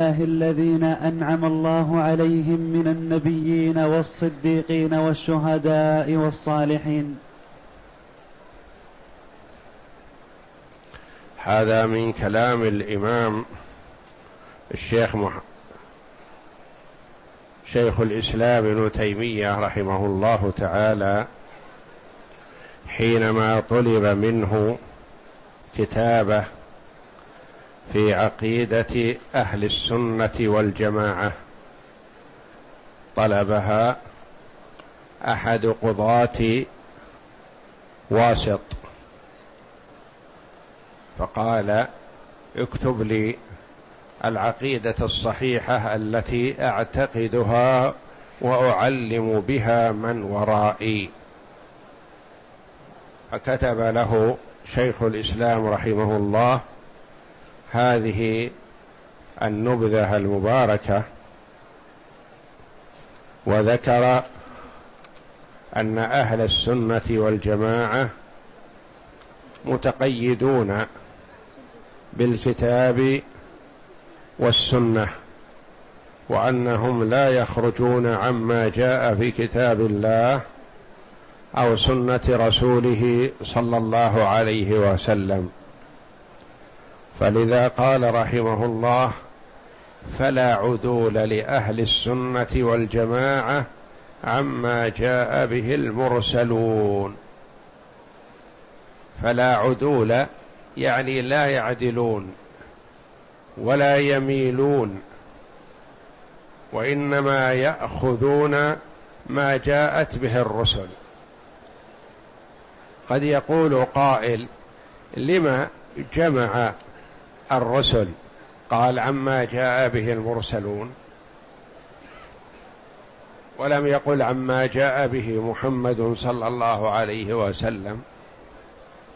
الله الذين أنعم الله عليهم من النبيين والصديقين والشهداء والصالحين. هذا من كلام الإمام الشيخ مح... شيخ الإسلام ابن تيمية رحمه الله تعالى حينما طلب منه كتابه في عقيدة أهل السنة والجماعة. طلبها أحد قضاة واسط. فقال اكتب لي العقيدة الصحيحة التي أعتقدها وأعلم بها من ورائي. فكتب له شيخ الإسلام رحمه الله هذه النبذة المباركة وذكر أن أهل السنة والجماعة متقيدون بالكتاب والسنة وأنهم لا يخرجون عما جاء في كتاب الله أو سنة رسوله صلى الله عليه وسلم. فلذا قال رحمه الله فلا عدول لأهل السنة والجماعة عما جاء به المرسلون. فلا عدول يعني لا يعدلون ولا يميلون وإنما يأخذون ما جاءت به الرسل. قد يقول قائل لما جمع الرسل. قال عما جاء به المرسلون. ولم يقل عما جاء به محمد صلى الله عليه وسلم.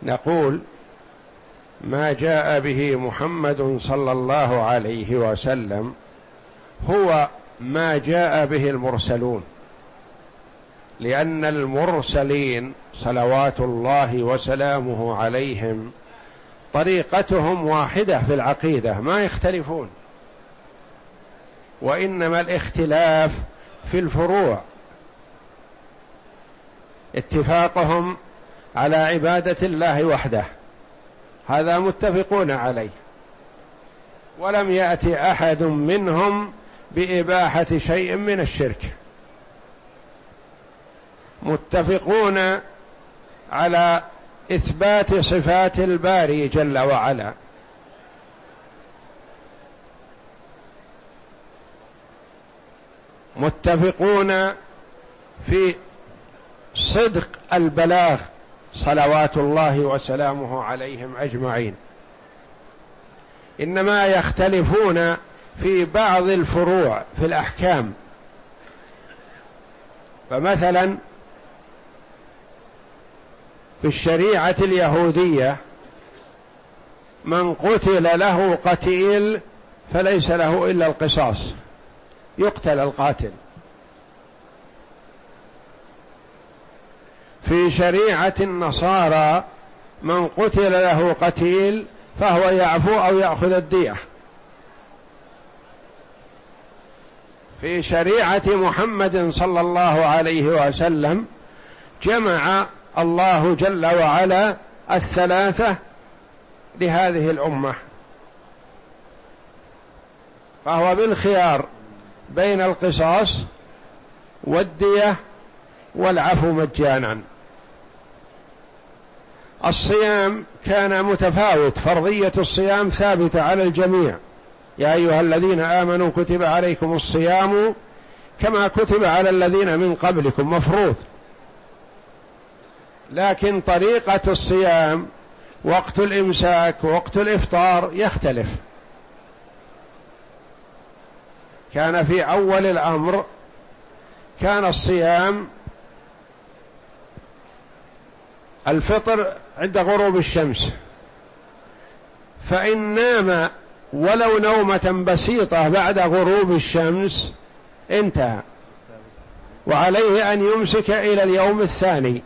نقول ما جاء به محمد صلى الله عليه وسلم هو ما جاء به المرسلون. لأن المرسلين صلوات الله وسلامه عليهم طريقتهم واحدة في العقيدة ما يختلفون. وإنما الاختلاف في الفروع. اتفاقهم على عبادة الله وحده. هذا متفقون عليه. ولم يأتي أحد منهم بإباحة شيء من الشرك. متفقون على إثبات صفات الباري جل وعلا. متفقون في صدق البلاغ صلوات الله وسلامه عليهم أجمعين. إنما يختلفون في بعض الفروع في الأحكام. فمثلا في الشريعة اليهودية من قتل له قتيل فليس له إلا القصاص. يقتل القاتل. في شريعة النصارى من قتل له قتيل فهو يعفو أو يأخذ الدية. في شريعة محمد صلى الله عليه وسلم جمع الله جل وعلا الثلاثة لهذه الأمة. فهو بالخيار بين القصاص والدية والعفو مجانا. الصيام كان متفاوت فرضية الصيام ثابتة على الجميع. يا أيها الذين آمنوا كتب عليكم الصيام كما كتب على الذين من قبلكم مفروض. لكن طريقة الصيام وقت الإمساك وقت الإفطار يختلف. كان في أول الأمر كان الصيام الفطر عند غروب الشمس. فإن نام ولو نومة بسيطة بعد غروب الشمس انتهى. وعليه أن يمسك إلى اليوم الثاني.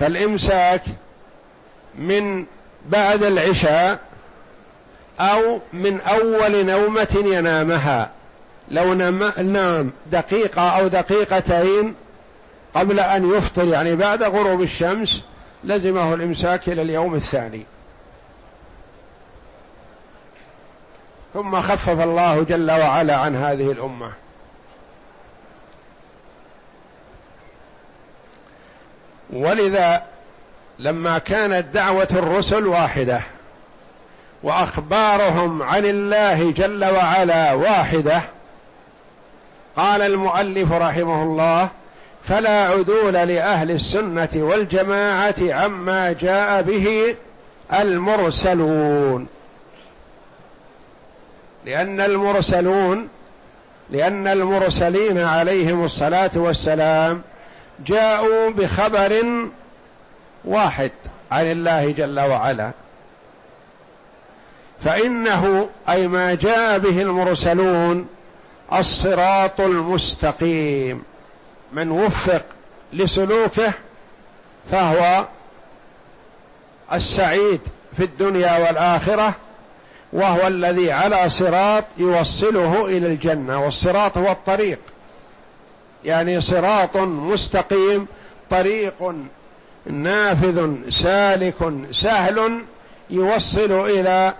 فالإمساك من بعد العشاء أو من أول نومة ينامها. لو نام دقيقة أو دقيقتين قبل أن يفطر يعني بعد غروب الشمس لزمه الإمساك إلى اليوم الثاني. ثم خفف الله جل وعلا عن هذه الأمة. ولذا لما كانت دعوة الرسل واحدة وأخبارهم عن الله جل وعلا واحدة قال المؤلف رحمه الله فلا عدول لأهل السنة والجماعة عما جاء به المرسلون. لأن المرسلون لأن المرسلين عليهم الصلاة والسلام جاءوا بخبر واحد عن الله جل وعلا. فإنه أي ما جاء به المرسلون الصراط المستقيم. من وفق لسلوكه فهو السعيد في الدنيا والآخرة وهو الذي على صراط يوصله إلى الجنة والصراط هو الطريق. يعني صراط مستقيم طريق نافذ سالك سهل يوصل إلى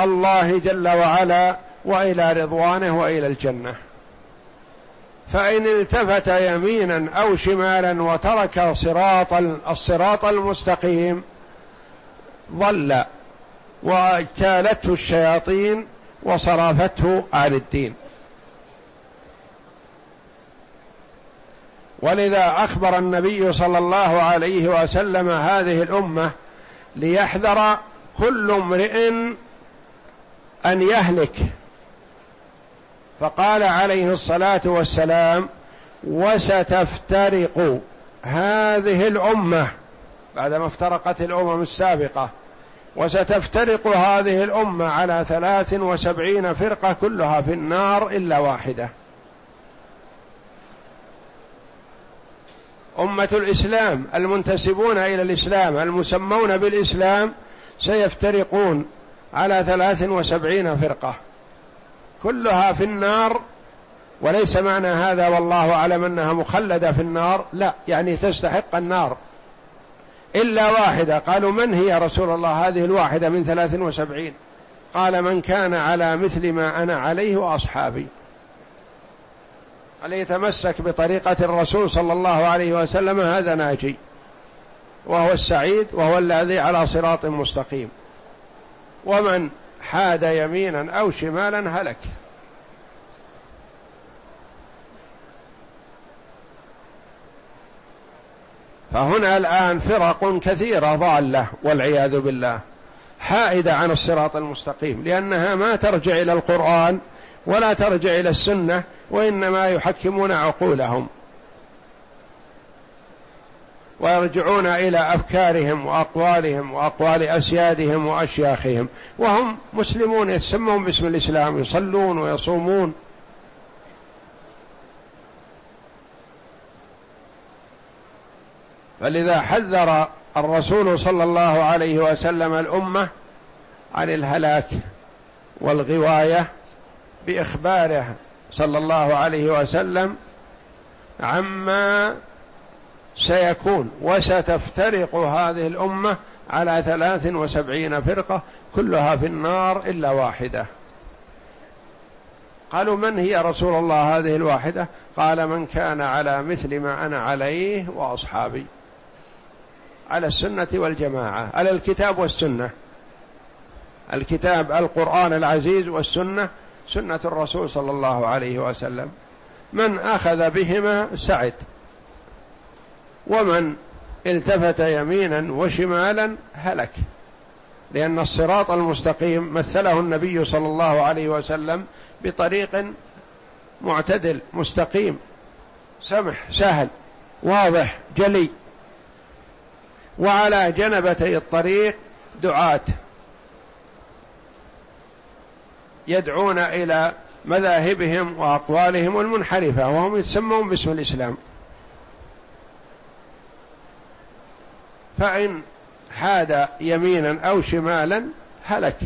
الله جل وعلا وإلى رضوانه وإلى الجنة. فإن التفت يمينا أو شمالا وترك صراط الصراط المستقيم ضل واجتالته الشياطين وصرفته عن الدين. ولذا أخبر النبي صلى الله عليه وسلم هذه الأمة ليحذر كل امرئ أن يهلك. فقال عليه الصلاة والسلام وستفترق هذه الأمة بعدما افترقت الأمم السابقة وستفترق هذه الأمة على ثلاث وسبعين فرقة كلها في النار إلا واحدة. أمة الإسلام المنتسبون إلى الإسلام المسمون بالإسلام سيفترقون على ثلاث وسبعين فرقة. كلها في النار وليس معنى هذا والله أعلم أنها مخلدة في النار لا يعني تستحق النار. إلا واحدة قالوا من هي رسول الله؟ هذه الواحدة من ثلاث وسبعين. قال من كان على مثل ما أنا عليه واصحابي يتمسك بطريقة الرسول صلى الله عليه وسلم هذا ناجي. وهو السعيد وهو الذي على صراط مستقيم. ومن حاد يمينا أو شمالا هلك. فهنا الآن فرق كثيرة ضالة والعياذ بالله. حائدة عن الصراط المستقيم لأنها ما ترجع إلى القرآن ولا ترجع إلى السنة وإنما يحكمون عقولهم. ويرجعون إلى أفكارهم وأقوالهم وأقوال أسيادهم وأشياخهم. وهم مسلمون يسمون باسم الإسلام يصلون ويصومون. فلذا حذر الرسول صلى الله عليه وسلم الأمة عن الهلاك والغواية بإخباره صلى الله عليه وسلم عما سيكون وستفترق هذه الأمة على ثلاث وسبعين فرقة كلها في النار إلا واحدة. قالوا من هي رسول الله هذه الواحدة؟ قال من كان على مثل ما أنا عليه وأصحابي. على السنة والجماعة على الكتاب والسنة. الكتاب القرآن العزيز والسنة سنة الرسول صلى الله عليه وسلم. من أخذ بهما سعد. ومن التفت يمينا وشمالا هلك. لأن الصراط المستقيم مثله النبي صلى الله عليه وسلم بطريق معتدل مستقيم سمح سهل واضح جلي. وعلى جنبتي الطريق دعاة. يدعون إلى مذاهبهم وأقوالهم المنحرفة وهم يتسمون باسم الإسلام. فإن حاد يمينا أو شمالا هلك.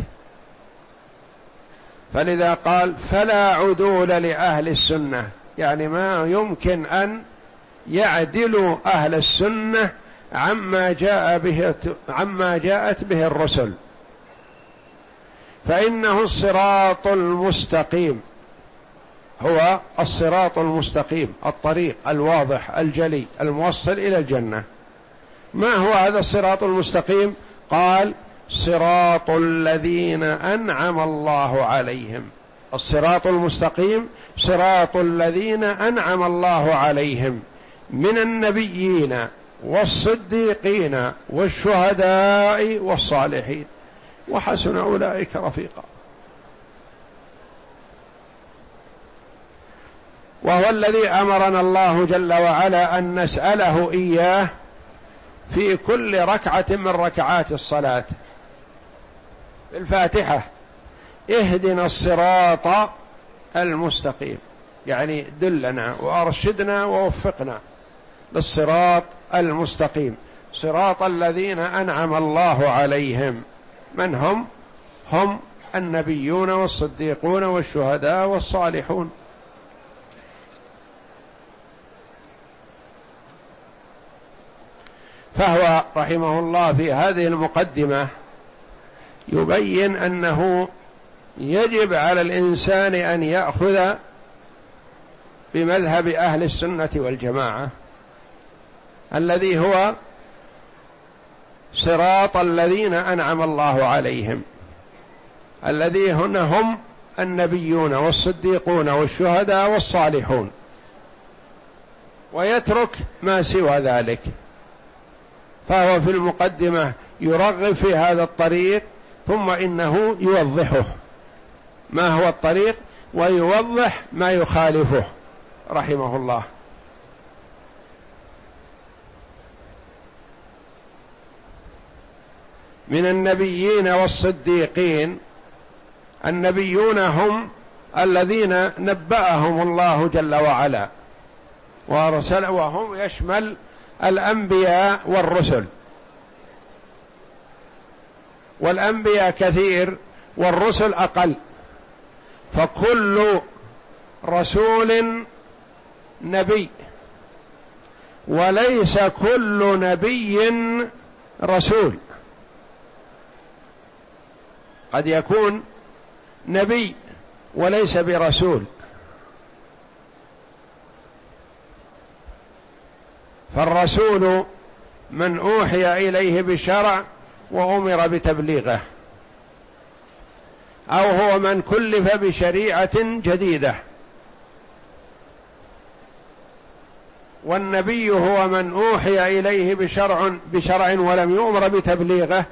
فلذا قال فلا عدول لأهل السنة. يعني ما يمكن أن يعدلوا أهل السنة عما جاء به عما جاءت به الرسل. فإنه الصراط المستقيم. هو الصراط المستقيم الطريق الواضح الجلي الموصل إلى الجنة. ما هو هذا الصراط المستقيم؟ قال صراط الذين أنعم الله عليهم. الصراط المستقيم صراط الذين أنعم الله عليهم من النبيين والصديقين والشهداء والصالحين. وحسن أولئك رفيقا. وهو الذي أمرنا الله جل وعلا أن نسأله إياه في كل ركعة من ركعات الصلاة. الفاتحه اهدنا الصراط المستقيم. يعني دلنا وأرشدنا ووفقنا للصراط المستقيم. صراط الذين أنعم الله عليهم. من هم؟ هم النبيون والصديقون والشهداء والصالحون. فهو رحمه الله في هذه المقدمة يبين أنه يجب على الإنسان أن يأخذ بمذهب أهل السنة والجماعة الذي هو صراط الذين أنعم الله عليهم. الذي هنا هم النبيون والصديقون والشهداء والصالحون. ويترك ما سوى ذلك. فهو في المقدمة يرغب في هذا الطريق ثم إنه يوضحه. ما هو الطريق؟ ويوضح ما يخالفه. رحمه الله. من النبيين والصديقين النبيون هم الذين نبأهم الله جل وعلا وارسل وهم يشمل الأنبياء والرسل. والأنبياء كثير والرسل أقل. فكل رسول نبي وليس كل نبي رسول. قد يكون نبي وليس برسول. فالرسول من أوحي إليه بشرع وأمر بتبليغه أو هو من كلف بشريعة جديدة. والنبي هو من أوحي إليه بشرع بشرع ولم يؤمر بتبليغه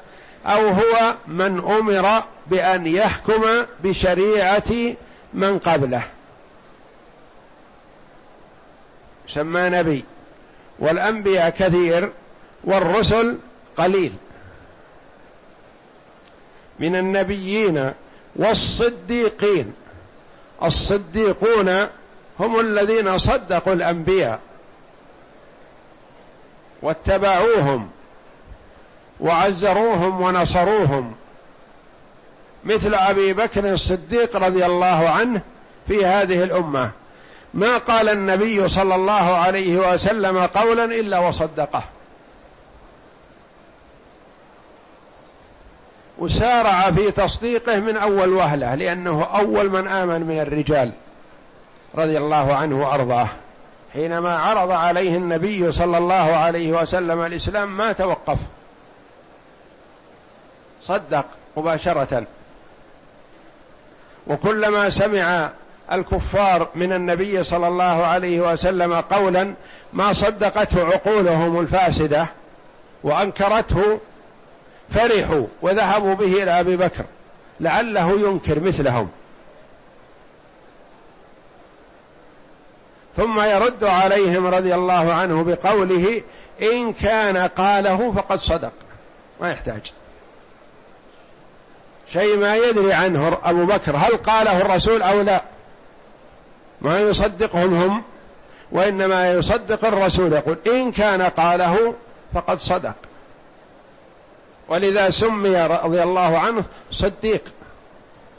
أو هو من أمر بأن يحكم بشريعة من قبله. سمى نبي. والأنبياء كثير والرسل قليل. من النبيين والصديقين. الصديقون هم الذين صدقوا الأنبياء. واتبعوهم. وعزروهم ونصروهم. مثل أبي بكر الصديق رضي الله عنه في هذه الأمة. ما قال النبي صلى الله عليه وسلم قولا إلا وصدقه. وسارع في تصديقه من أول وهلة لأنه أول من آمن من الرجال رضي الله عنه وأرضاه. حينما عرض عليه النبي صلى الله عليه وسلم الإسلام ما توقف. صدق مباشرة. وكلما سمع الكفار من النبي صلى الله عليه وسلم قولا ما صدقته عقولهم الفاسدة وأنكرته فرحوا وذهبوا به إلى أبي بكر لعله ينكر مثلهم. ثم يرد عليهم رضي الله عنه بقوله إن كان قاله فقد صدق. ما يحتاج. شيء ما يدري عنه أبو بكر هل قاله الرسول أو لا؟ ما يصدقهم هم وإنما يصدق الرسول يقول إن كان قاله فقد صدق. ولذا سمي رضي الله عنه صديق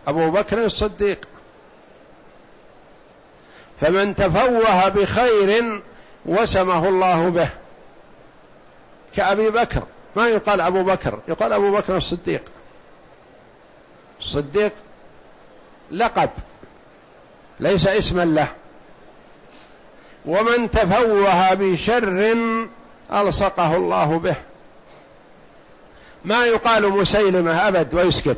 أبو بكر الصديق. فمن تفوه بخير وسمه الله به كأبي بكر. ما يقال أبو بكر يقال أبو بكر الصديق. الصديق لقب ليس اسما له. ومن تفوه بشر ألصقه الله به. ما يقال مسيلمة أبد ويسكت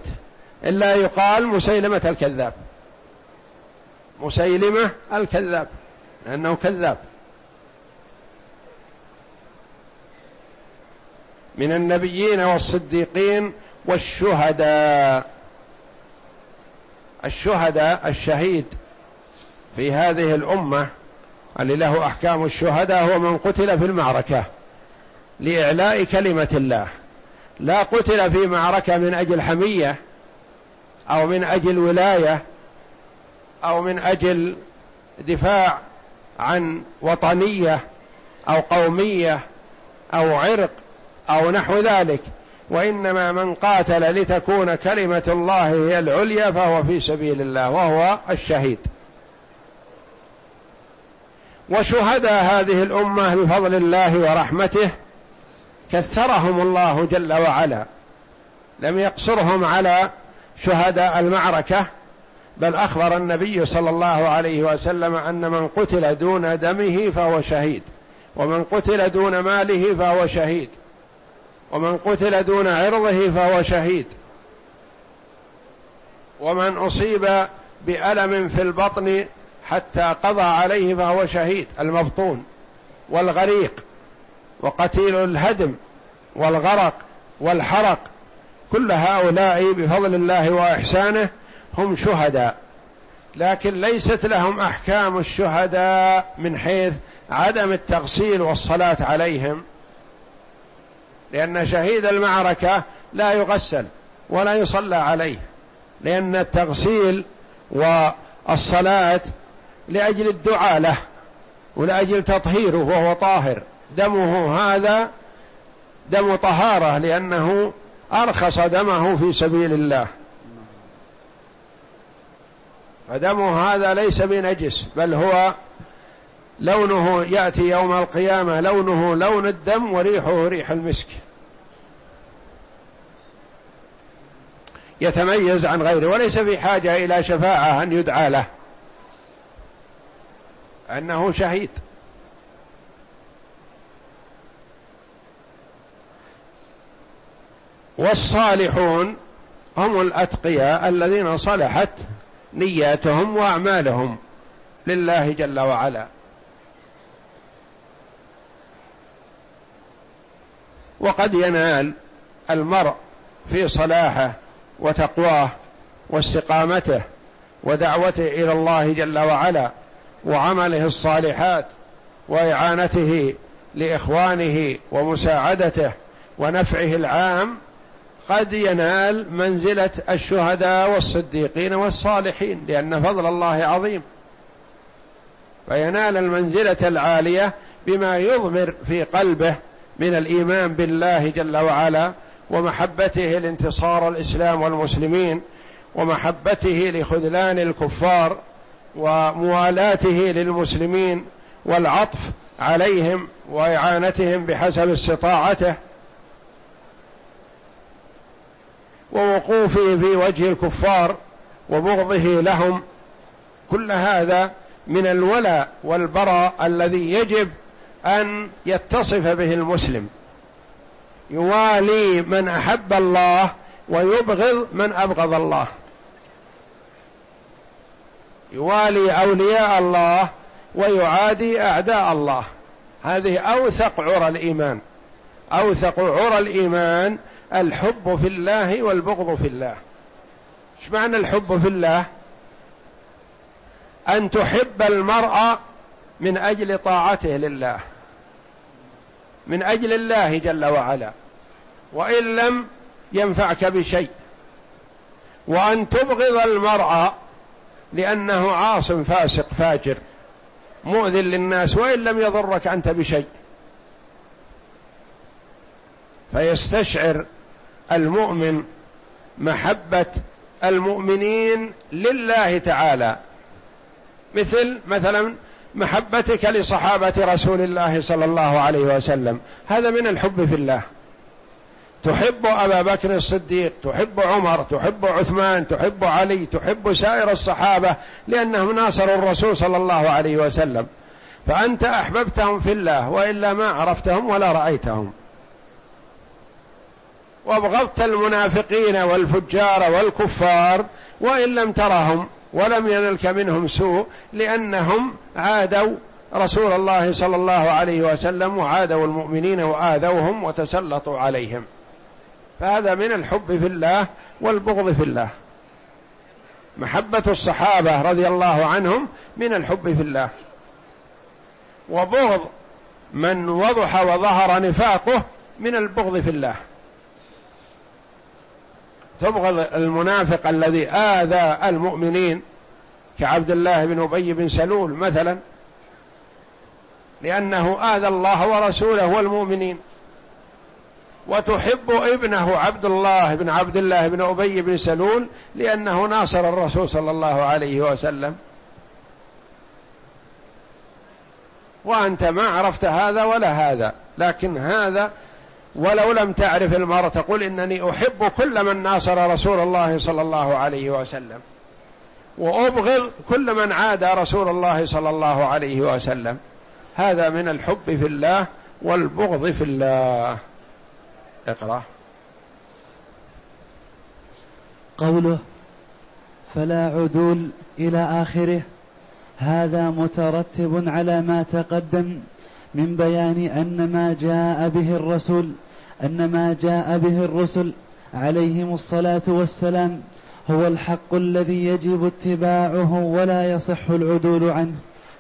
إلا يقال مسيلمة الكذاب. مسيلمة الكذاب لأنه كذاب. من النبيين والصديقين والشهداء. الشهداء الشهيد في هذه الأمة اللي له أحكام الشهداء هو من قتل في المعركة لإعلاء كلمة الله. لا قتل في معركة من أجل حمية أو من أجل ولاية أو من أجل دفاع عن وطنية أو قومية أو عرق أو نحو ذلك. وإنما من قاتل لتكون كلمة الله هي العليا فهو في سبيل الله وهو الشهيد. وشهداء هذه الأمة بفضل الله ورحمته كثرهم الله جل وعلا. لم يقصرهم على شهداء المعركة بل أخبر النبي صلى الله عليه وسلم أن من قتل دون دمه فهو شهيد ومن قتل دون ماله فهو شهيد. ومن قتل دون عرضه فهو شهيد. ومن أصيب بألم في البطن حتى قضى عليه فهو شهيد المبطون والغريق وقتيل الهدم والغرق والحرق كل هؤلاء بفضل الله وإحسانه هم شهداء. لكن ليست لهم أحكام الشهداء من حيث عدم التغسيل والصلاة عليهم. لأن شهيد المعركة لا يغسل ولا يصلى عليه لأن التغسيل والصلاة لأجل الدعاء له ولأجل تطهيره وهو طاهر. دمه هذا دم طهارة لأنه أرخص دمه في سبيل الله. فدمه هذا ليس بنجس بل هو لونه يأتي يوم القيامة لونه لون الدم وريحه ريح المسك. يتميز عن غيره وليس في حاجة إلى شفاعة أن يدعى له. أنه شهيد. والصالحون هم الأتقياء الذين صلحت نياتهم وأعمالهم لله جل وعلا. وقد ينال المرء في صلاحه وتقواه واستقامته ودعوته إلى الله جل وعلا وعمله الصالحات وإعانته لإخوانه ومساعدته ونفعه العام قد ينال منزلة الشهداء والصديقين والصالحين لأن فضل الله عظيم. فينال المنزلة العالية بما يضمر في قلبه من الإيمان بالله جل وعلا ومحبته لانتصار الإسلام والمسلمين ومحبته لخذلان الكفار وموالاته للمسلمين والعطف عليهم وإعانتهم بحسب استطاعته ووقوفه في وجه الكفار وبغضه لهم. كل هذا من الولاء والبراء الذي يجب أن يتصف به المسلم. يوالي من أحب الله ويبغض من أبغض الله. يوالي أولياء الله ويعادي أعداء الله. هذه أوثق عرى الإيمان. أوثق عرى الإيمان الحب في الله والبغض في الله. إيش معنى الحب في الله؟ أن تحب المرء من أجل طاعته لله. من أجل الله جل وعلا. وإن لم ينفعك بشيء. وأن تبغض المرء لأنه عاص فاسق فاجر مؤذ للناس وإن لم يضرك أنت بشيء. فيستشعر المؤمن محبة المؤمنين لله تعالى. مثل مثلا محبتك لصحابة رسول الله صلى الله عليه وسلم. هذا من الحب في الله. تحب أبا بكر الصديق تحب عمر تحب عثمان تحب علي تحب سائر الصحابة لأنهم ناصروا الرسول صلى الله عليه وسلم. فأنت أحببتهم في الله وإلا ما عرفتهم ولا رأيتهم. وأبغضت المنافقين والفجار والكفار وإن لم ترهم. ولم ينلك منهم سوء لأنهم عادوا رسول الله صلى الله عليه وسلم وعادوا المؤمنين وآذوهم وتسلطوا عليهم. فهذا من الحب في الله والبغض في الله. محبة الصحابة رضي الله عنهم من الحب في الله. وبغض من وضح وظهر نفاقه من البغض في الله. تبغض المنافق الذي آذى المؤمنين كعبد الله بن أبي بن سلول مثلا لأنه آذى الله ورسوله والمؤمنين. وتحب ابنه عبد الله بن عبد الله بن أبي بن سلول لأنه ناصر الرسول صلى الله عليه وسلم. وأنت ما عرفت هذا ولا هذا لكن هذا ولو لم تعرف المرء تقول إنني أحب كل من ناصر رسول الله صلى الله عليه وسلم. وأبغض كل من عادى رسول الله صلى الله عليه وسلم. هذا من الحب في الله والبغض في الله. اقرأ. قوله فلا عدول إلى آخره. هذا مترتب على ما تقدم من بيان أن ما جاء به الرسول أن ما جاء به الرسل عليهم الصلاة والسلام هو الحق الذي يجب اتباعه ولا يصح العدول عنه.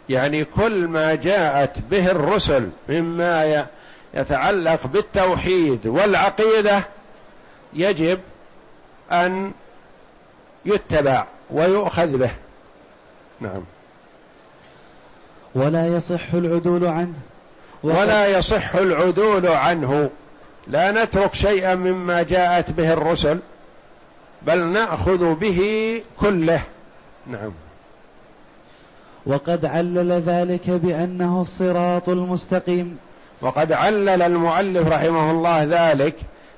يعني كل ما جاءت به الرسل مما يتعلق بالتوحيد والعقيدة يجب أن يتبع ويؤخذ به. نعم. ولا يصح العدول عنه. ولا يصح العدول عنه. لا نترك شيئا مما جاءت به الرسل بل نأخذ به كله. نعم. وقد علل ذلك بأنه الصراط المستقيم. وقد علل المؤلف رحمه الله ذلك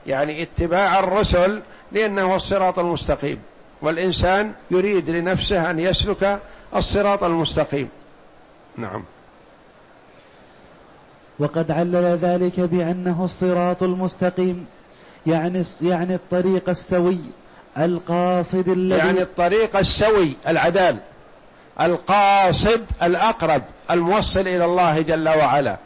يعني اتباع الرسل لأنه الصراط المستقيم. والإنسان يريد لنفسه أن يسلك الصراط المستقيم. نعم. وقد علل ذلك بأنه الصراط المستقيم يعني يعني الطريق السوي القاصد الذي يعني الطريق السوي العدال القاصد الأقرب الموصل إلى الله جل وعلا.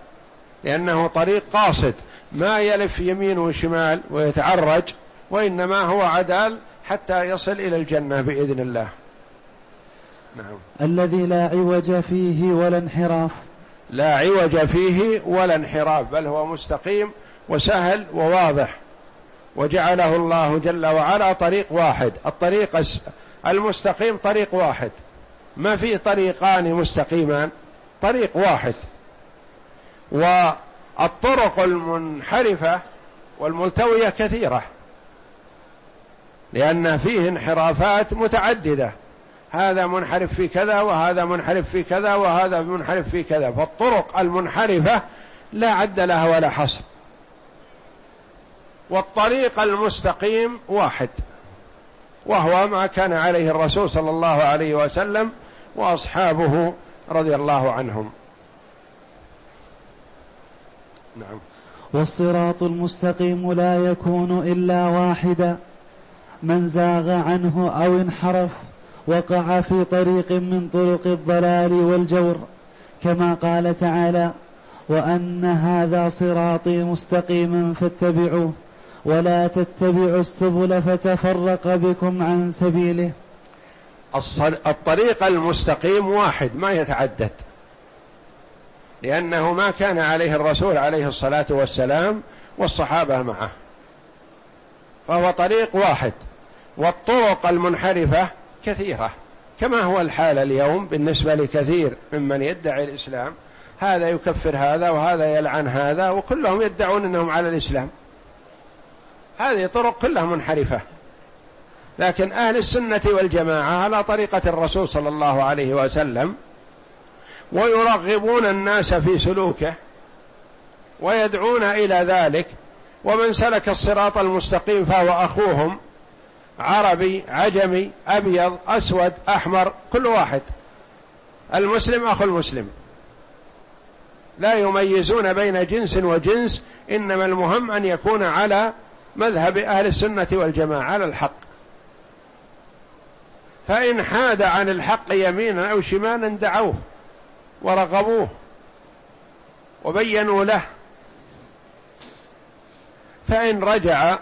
لأنه طريق قاصد ما يلف يمين وشمال ويتعرج وإنما هو عدال حتى يصل إلى الجنة بإذن الله. نعم. الذي لا عوج فيه ولا انحراف. لا عوج فيه ولا انحراف بل هو مستقيم وسهل وواضح. وجعله الله جل وعلا طريق واحد. الطريق المستقيم طريق واحد. ما في طريقان مستقيمان طريق واحد. والطرق المنحرفة والملتوية كثيرة لأن فيه انحرافات متعددة. هذا منحرف في كذا وهذا منحرف في كذا وهذا منحرف في كذا. فالطرق المنحرفة لا عد لها ولا حصر. والطريق المستقيم واحد وهو ما كان عليه الرسول صلى الله عليه وسلم وأصحابه رضي الله عنهم. نعم. والصراط المستقيم لا يكون إلا واحدا من زاغ عنه أو انحرف وقع في طريق من طرق الضلال والجور كما قال تعالى وأن هذا صراطي مستقيما فاتبعوه ولا تتبعوا السبل فتفرق بكم عن سبيله. الطريق المستقيم واحد ما يتعدد. لأنه ما كان عليه الرسول عليه الصلاة والسلام والصحابة معه. فهو طريق واحد. والطرق المنحرفة كثيرة. كما هو الحال اليوم بالنسبة لكثير ممن يدعي الإسلام هذا يكفر هذا وهذا يلعن هذا وكلهم يدعون أنهم على الإسلام. هذه طرق كلها منحرفة. لكن أهل السنة والجماعة على طريقة الرسول صلى الله عليه وسلم ويرغبون الناس في سلوكه ويدعون إلى ذلك ومن سلك الصراط المستقيم فهو أخوهم عربي عجمي أبيض أسود أحمر كل واحد. المسلم أخو المسلم. لا يميزون بين جنس وجنس إنما المهم أن يكون على مذهب أهل السنة والجماعة على الحق. فإن حاد عن الحق يمينا أو شمالا دعوه ورغبوه وبينوا له. فإن رجع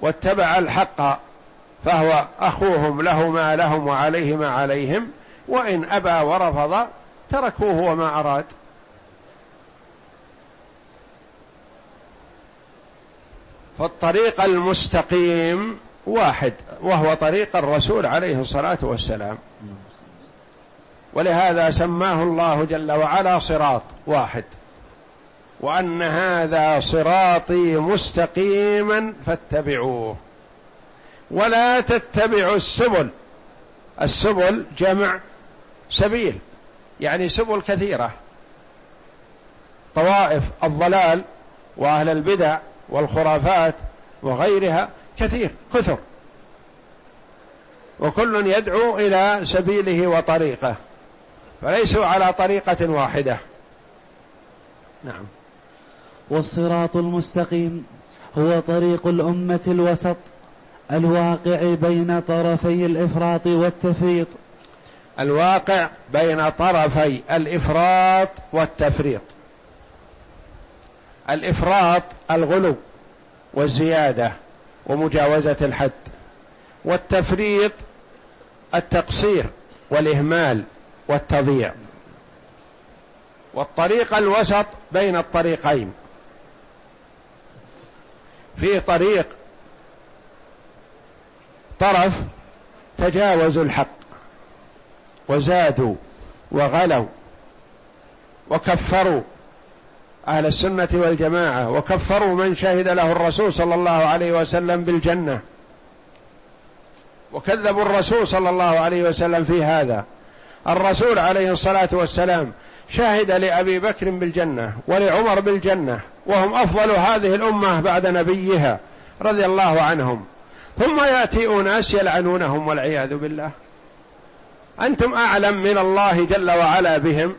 واتبع الحق فهو أخوهم له ما لهم وعليه ما عليهم وإن أبى ورفض تركوه وما أراد. فالطريق المستقيم واحد وهو طريق الرسول عليه الصلاة والسلام. ولهذا سماه الله جل وعلا صراط واحد. وأن هذا صراطي مستقيما فاتبعوه. ولا تتبعوا السبل. السبل جمع سبيل يعني سبل كثيرة. طوائف الضلال وأهل البدع والخرافات وغيرها كثير كثر. وكل يدعو إلى سبيله وطريقه فليسوا على طريقة واحدة. نعم. والصراط المستقيم هو طريق الأمة الوسط الواقع بين طرفي الإفراط والتفريط. الواقع بين طرفي الإفراط والتفريط. الإفراط الغلو والزيادة ومجاوزة الحد والتفريط التقصير والإهمال والتضييع. والطريق الوسط بين الطريقين. في طريق طرف تجاوزوا الحق وزادوا وغلوا وكفروا أهل السنة والجماعة وكفروا من شهد له الرسول صلى الله عليه وسلم بالجنة وكذبوا الرسول صلى الله عليه وسلم في هذا الرسول عليه الصلاة والسلام شهد لأبي بكر بالجنة ولعمر بالجنة وهم أفضل هذه الأمة بعد نبيها رضي الله عنهم. ثم يأتي أناس يلعنونهم والعياذ بالله. أنتم أعلم من الله جل وعلا بهم؟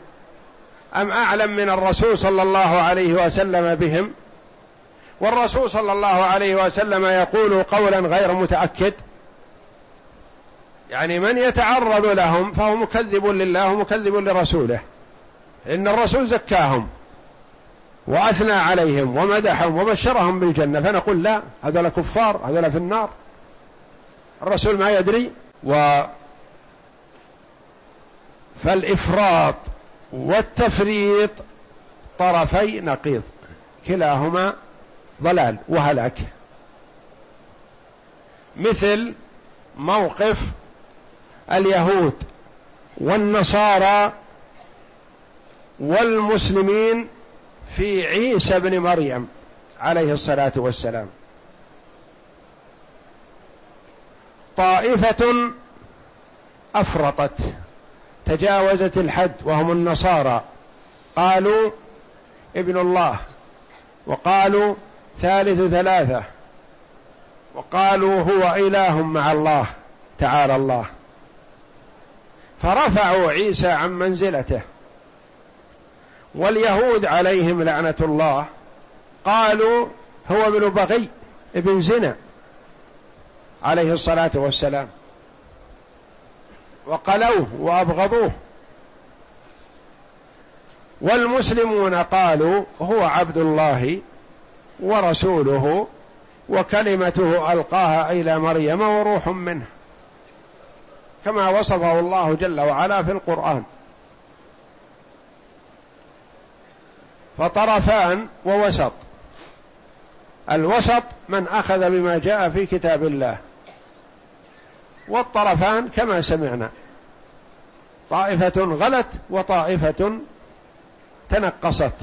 أم أعلم من الرسول صلى الله عليه وسلم بهم؟ والرسول صلى الله عليه وسلم يقول قولا غير متأكد. يعني من يتعرض لهم فهو مكذب لله ومكذب لرسوله. إن الرسول زكاهم وأثنى عليهم ومدحهم وبشرهم بالجنة فنقول لا هذول كفار هذول في النار. الرسول ما يدري و فالإفراط والتفريط طرفي نقيض كلاهما ضلال وهلاك. مثل موقف اليهود والنصارى والمسلمين في عيسى بن مريم عليه الصلاة والسلام. طائفة أفرطت تجاوزت الحد وهم النصارى. قالوا ابن الله وقالوا ثالث ثلاثة وقالوا هو إله مع الله تعالى الله. فرفعوا عيسى عن منزلته. واليهود عليهم لعنة الله قالوا هو ابن بغي ابن زنا عليه الصلاة والسلام. وقلوه وأبغضوه. والمسلمون قالوا هو عبد الله ورسوله وكلمته ألقاها إلى مريم وروح منه كما وصفه الله جل وعلا في القرآن. فطرفان ووسط. الوسط من أخذ بما جاء في كتاب الله. والطرفان كما سمعنا. طائفة غلت وطائفة تنقصت.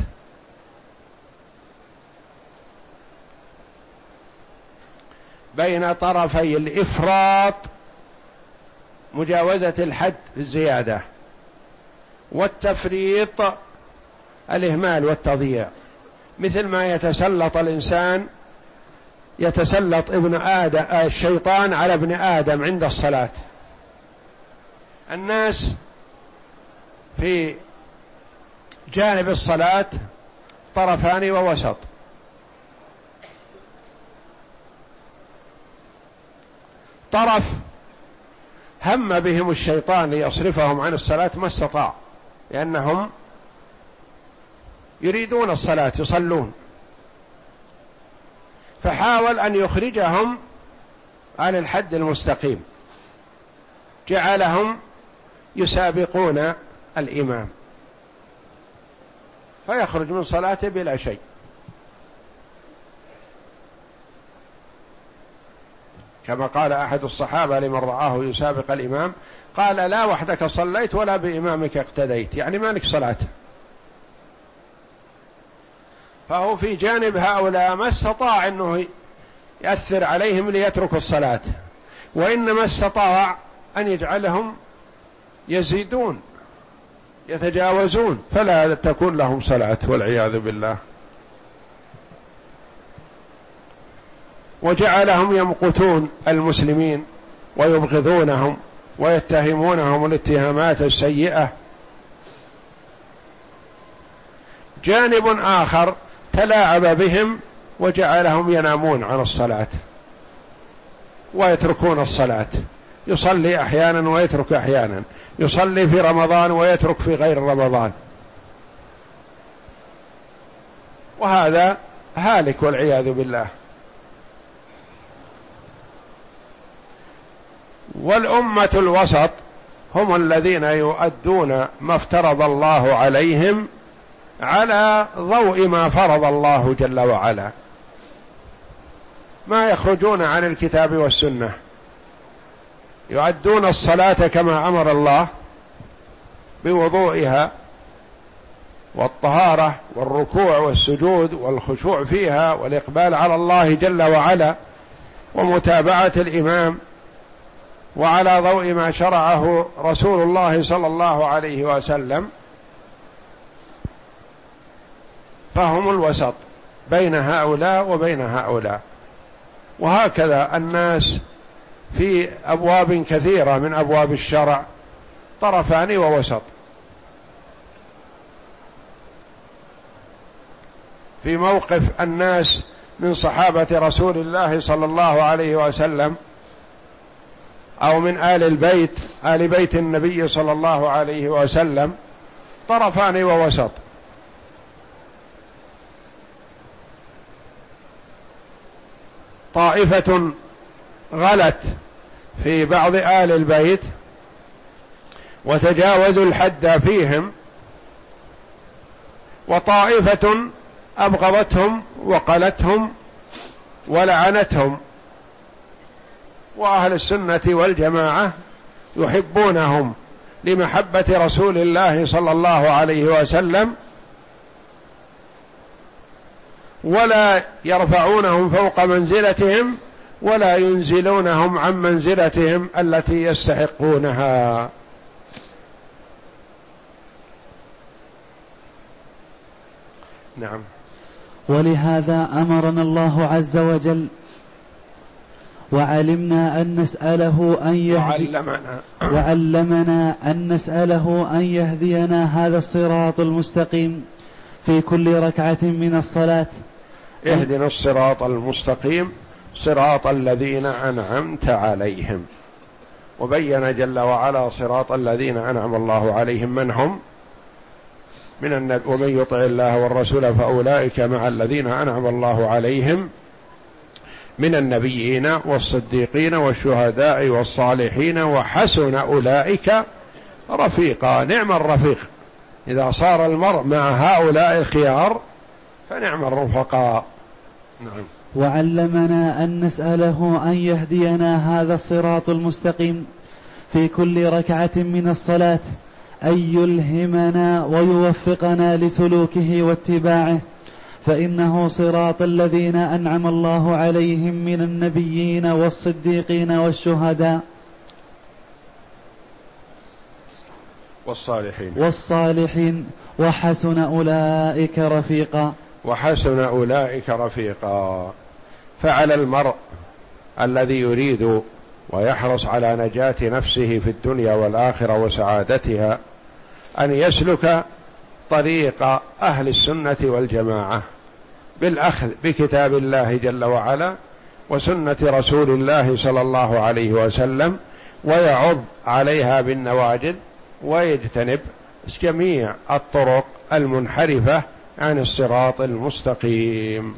بين طرفي الإفراط مجاوزة الحد الزيادة. والتفريط الإهمال والتضييع. مثل ما يتسلط الإنسان يتسلط ابن آدم الشيطان على ابن آدم عند الصلاة. الناس في جانب الصلاة طرفان ووسط. طرف هم بهم الشيطان ليصرفهم عن الصلاة ما استطاع لأنهم يريدون الصلاة يصلون. فحاول أن يخرجهم عن الحد المستقيم. جعلهم يسابقون الإمام. فيخرج من صلاته بلا شيء. كما قال أحد الصحابة لمن رآه يسابق الإمام؟ قال لا وحدك صليت ولا بإمامك اقتديت. يعني مالك صلاه فهو في جانب هؤلاء ما استطاع إنه يأثر عليهم ليتركوا الصلاة. وإنما استطاع أن يجعلهم يزيدون يتجاوزون فلا تكون لهم صلاة والعياذ بالله. وجعلهم يمقتون المسلمين ويبغضونهم ويتهمونهم الاتهامات السيئة. جانب آخر تلاعب بهم وجعلهم ينامون عن الصلاة ويتركون الصلاة. يصلي أحيانا ويترك أحيانا. يصلي في رمضان ويترك في غير رمضان. وهذا هالك والعياذ بالله. والأمة الوسط هم الذين يؤدون ما افترض الله عليهم على ضوء ما فرض الله جل وعلا. ما يخرجون عن الكتاب والسنة. يؤدون الصلاة كما أمر الله بوضوئها والطهارة والركوع والسجود والخشوع فيها والإقبال على الله جل وعلا ومتابعة الإمام وعلى ضوء ما شرعه رسول الله صلى الله عليه وسلم. فهم الوسط بين هؤلاء وبين هؤلاء. وهكذا الناس في أبواب كثيرة من أبواب الشرع طرفان ووسط. في موقف الناس من صحابة رسول الله صلى الله عليه وسلم أو من آل البيت آل بيت النبي صلى الله عليه وسلم طرفان ووسط. طائفة غلت في بعض آل البيت وتجاوزوا الحد فيهم وطائفة أبغضتهم وقلتهم ولعنتهم وأهل السنة والجماعة يحبونهم لمحبة رسول الله صلى الله عليه وسلم ولا يرفعونهم فوق منزلتهم ولا ينزلونهم عن منزلتهم التي يستحقونها. نعم. ولهذا أمرنا الله عز وجل وعلمنا أن نسأله أن يهدي وعلمنا. وعلمنا أن نسأله أن يهدينا هذا الصراط المستقيم في كل ركعة من الصلاة. اهدنا الصراط المستقيم صراط الذين أنعمت عليهم. وبين جل وعلا صراط الذين أنعم الله عليهم من هم؟ من النبي ومن يطع الله والرسول فأولئك مع الذين أنعم الله عليهم. من النبيين والصديقين والشهداء والصالحين وحسن أولئك رفيقا. نعم الرفيق. إذا صار المرء مع هؤلاء الخيار فنعم الرفقاء. نعم. وعلمنا أن نسأله أن يهدينا هذا الصراط المستقيم في كل ركعة من الصلاة أن يلهمنا ويوفقنا لسلوكه واتباعه. فإنه صراط الذين أنعم الله عليهم من النبيين والصديقين والشهداء. والصالحين. والصالحين وحسن أولئك رفيقا. وحسن أولئك رفيقا. فعلى المرء الذي يريد ويحرص على نجاة نفسه في الدنيا والآخرة وسعادتها أن يسلك طريق أهل السنة والجماعة بالأخذ بكتاب الله جل وعلا وسنة رسول الله صلى الله عليه وسلم ويعض عليها بالنواجذ ويجتنب جميع الطرق المنحرفة عن الصراط المستقيم.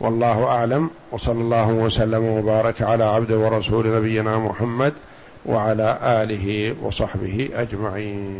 والله أعلم. وصلى الله وسلم وبارك على عبد ورسول نبينا محمد وعلى آله وصحبه أجمعين.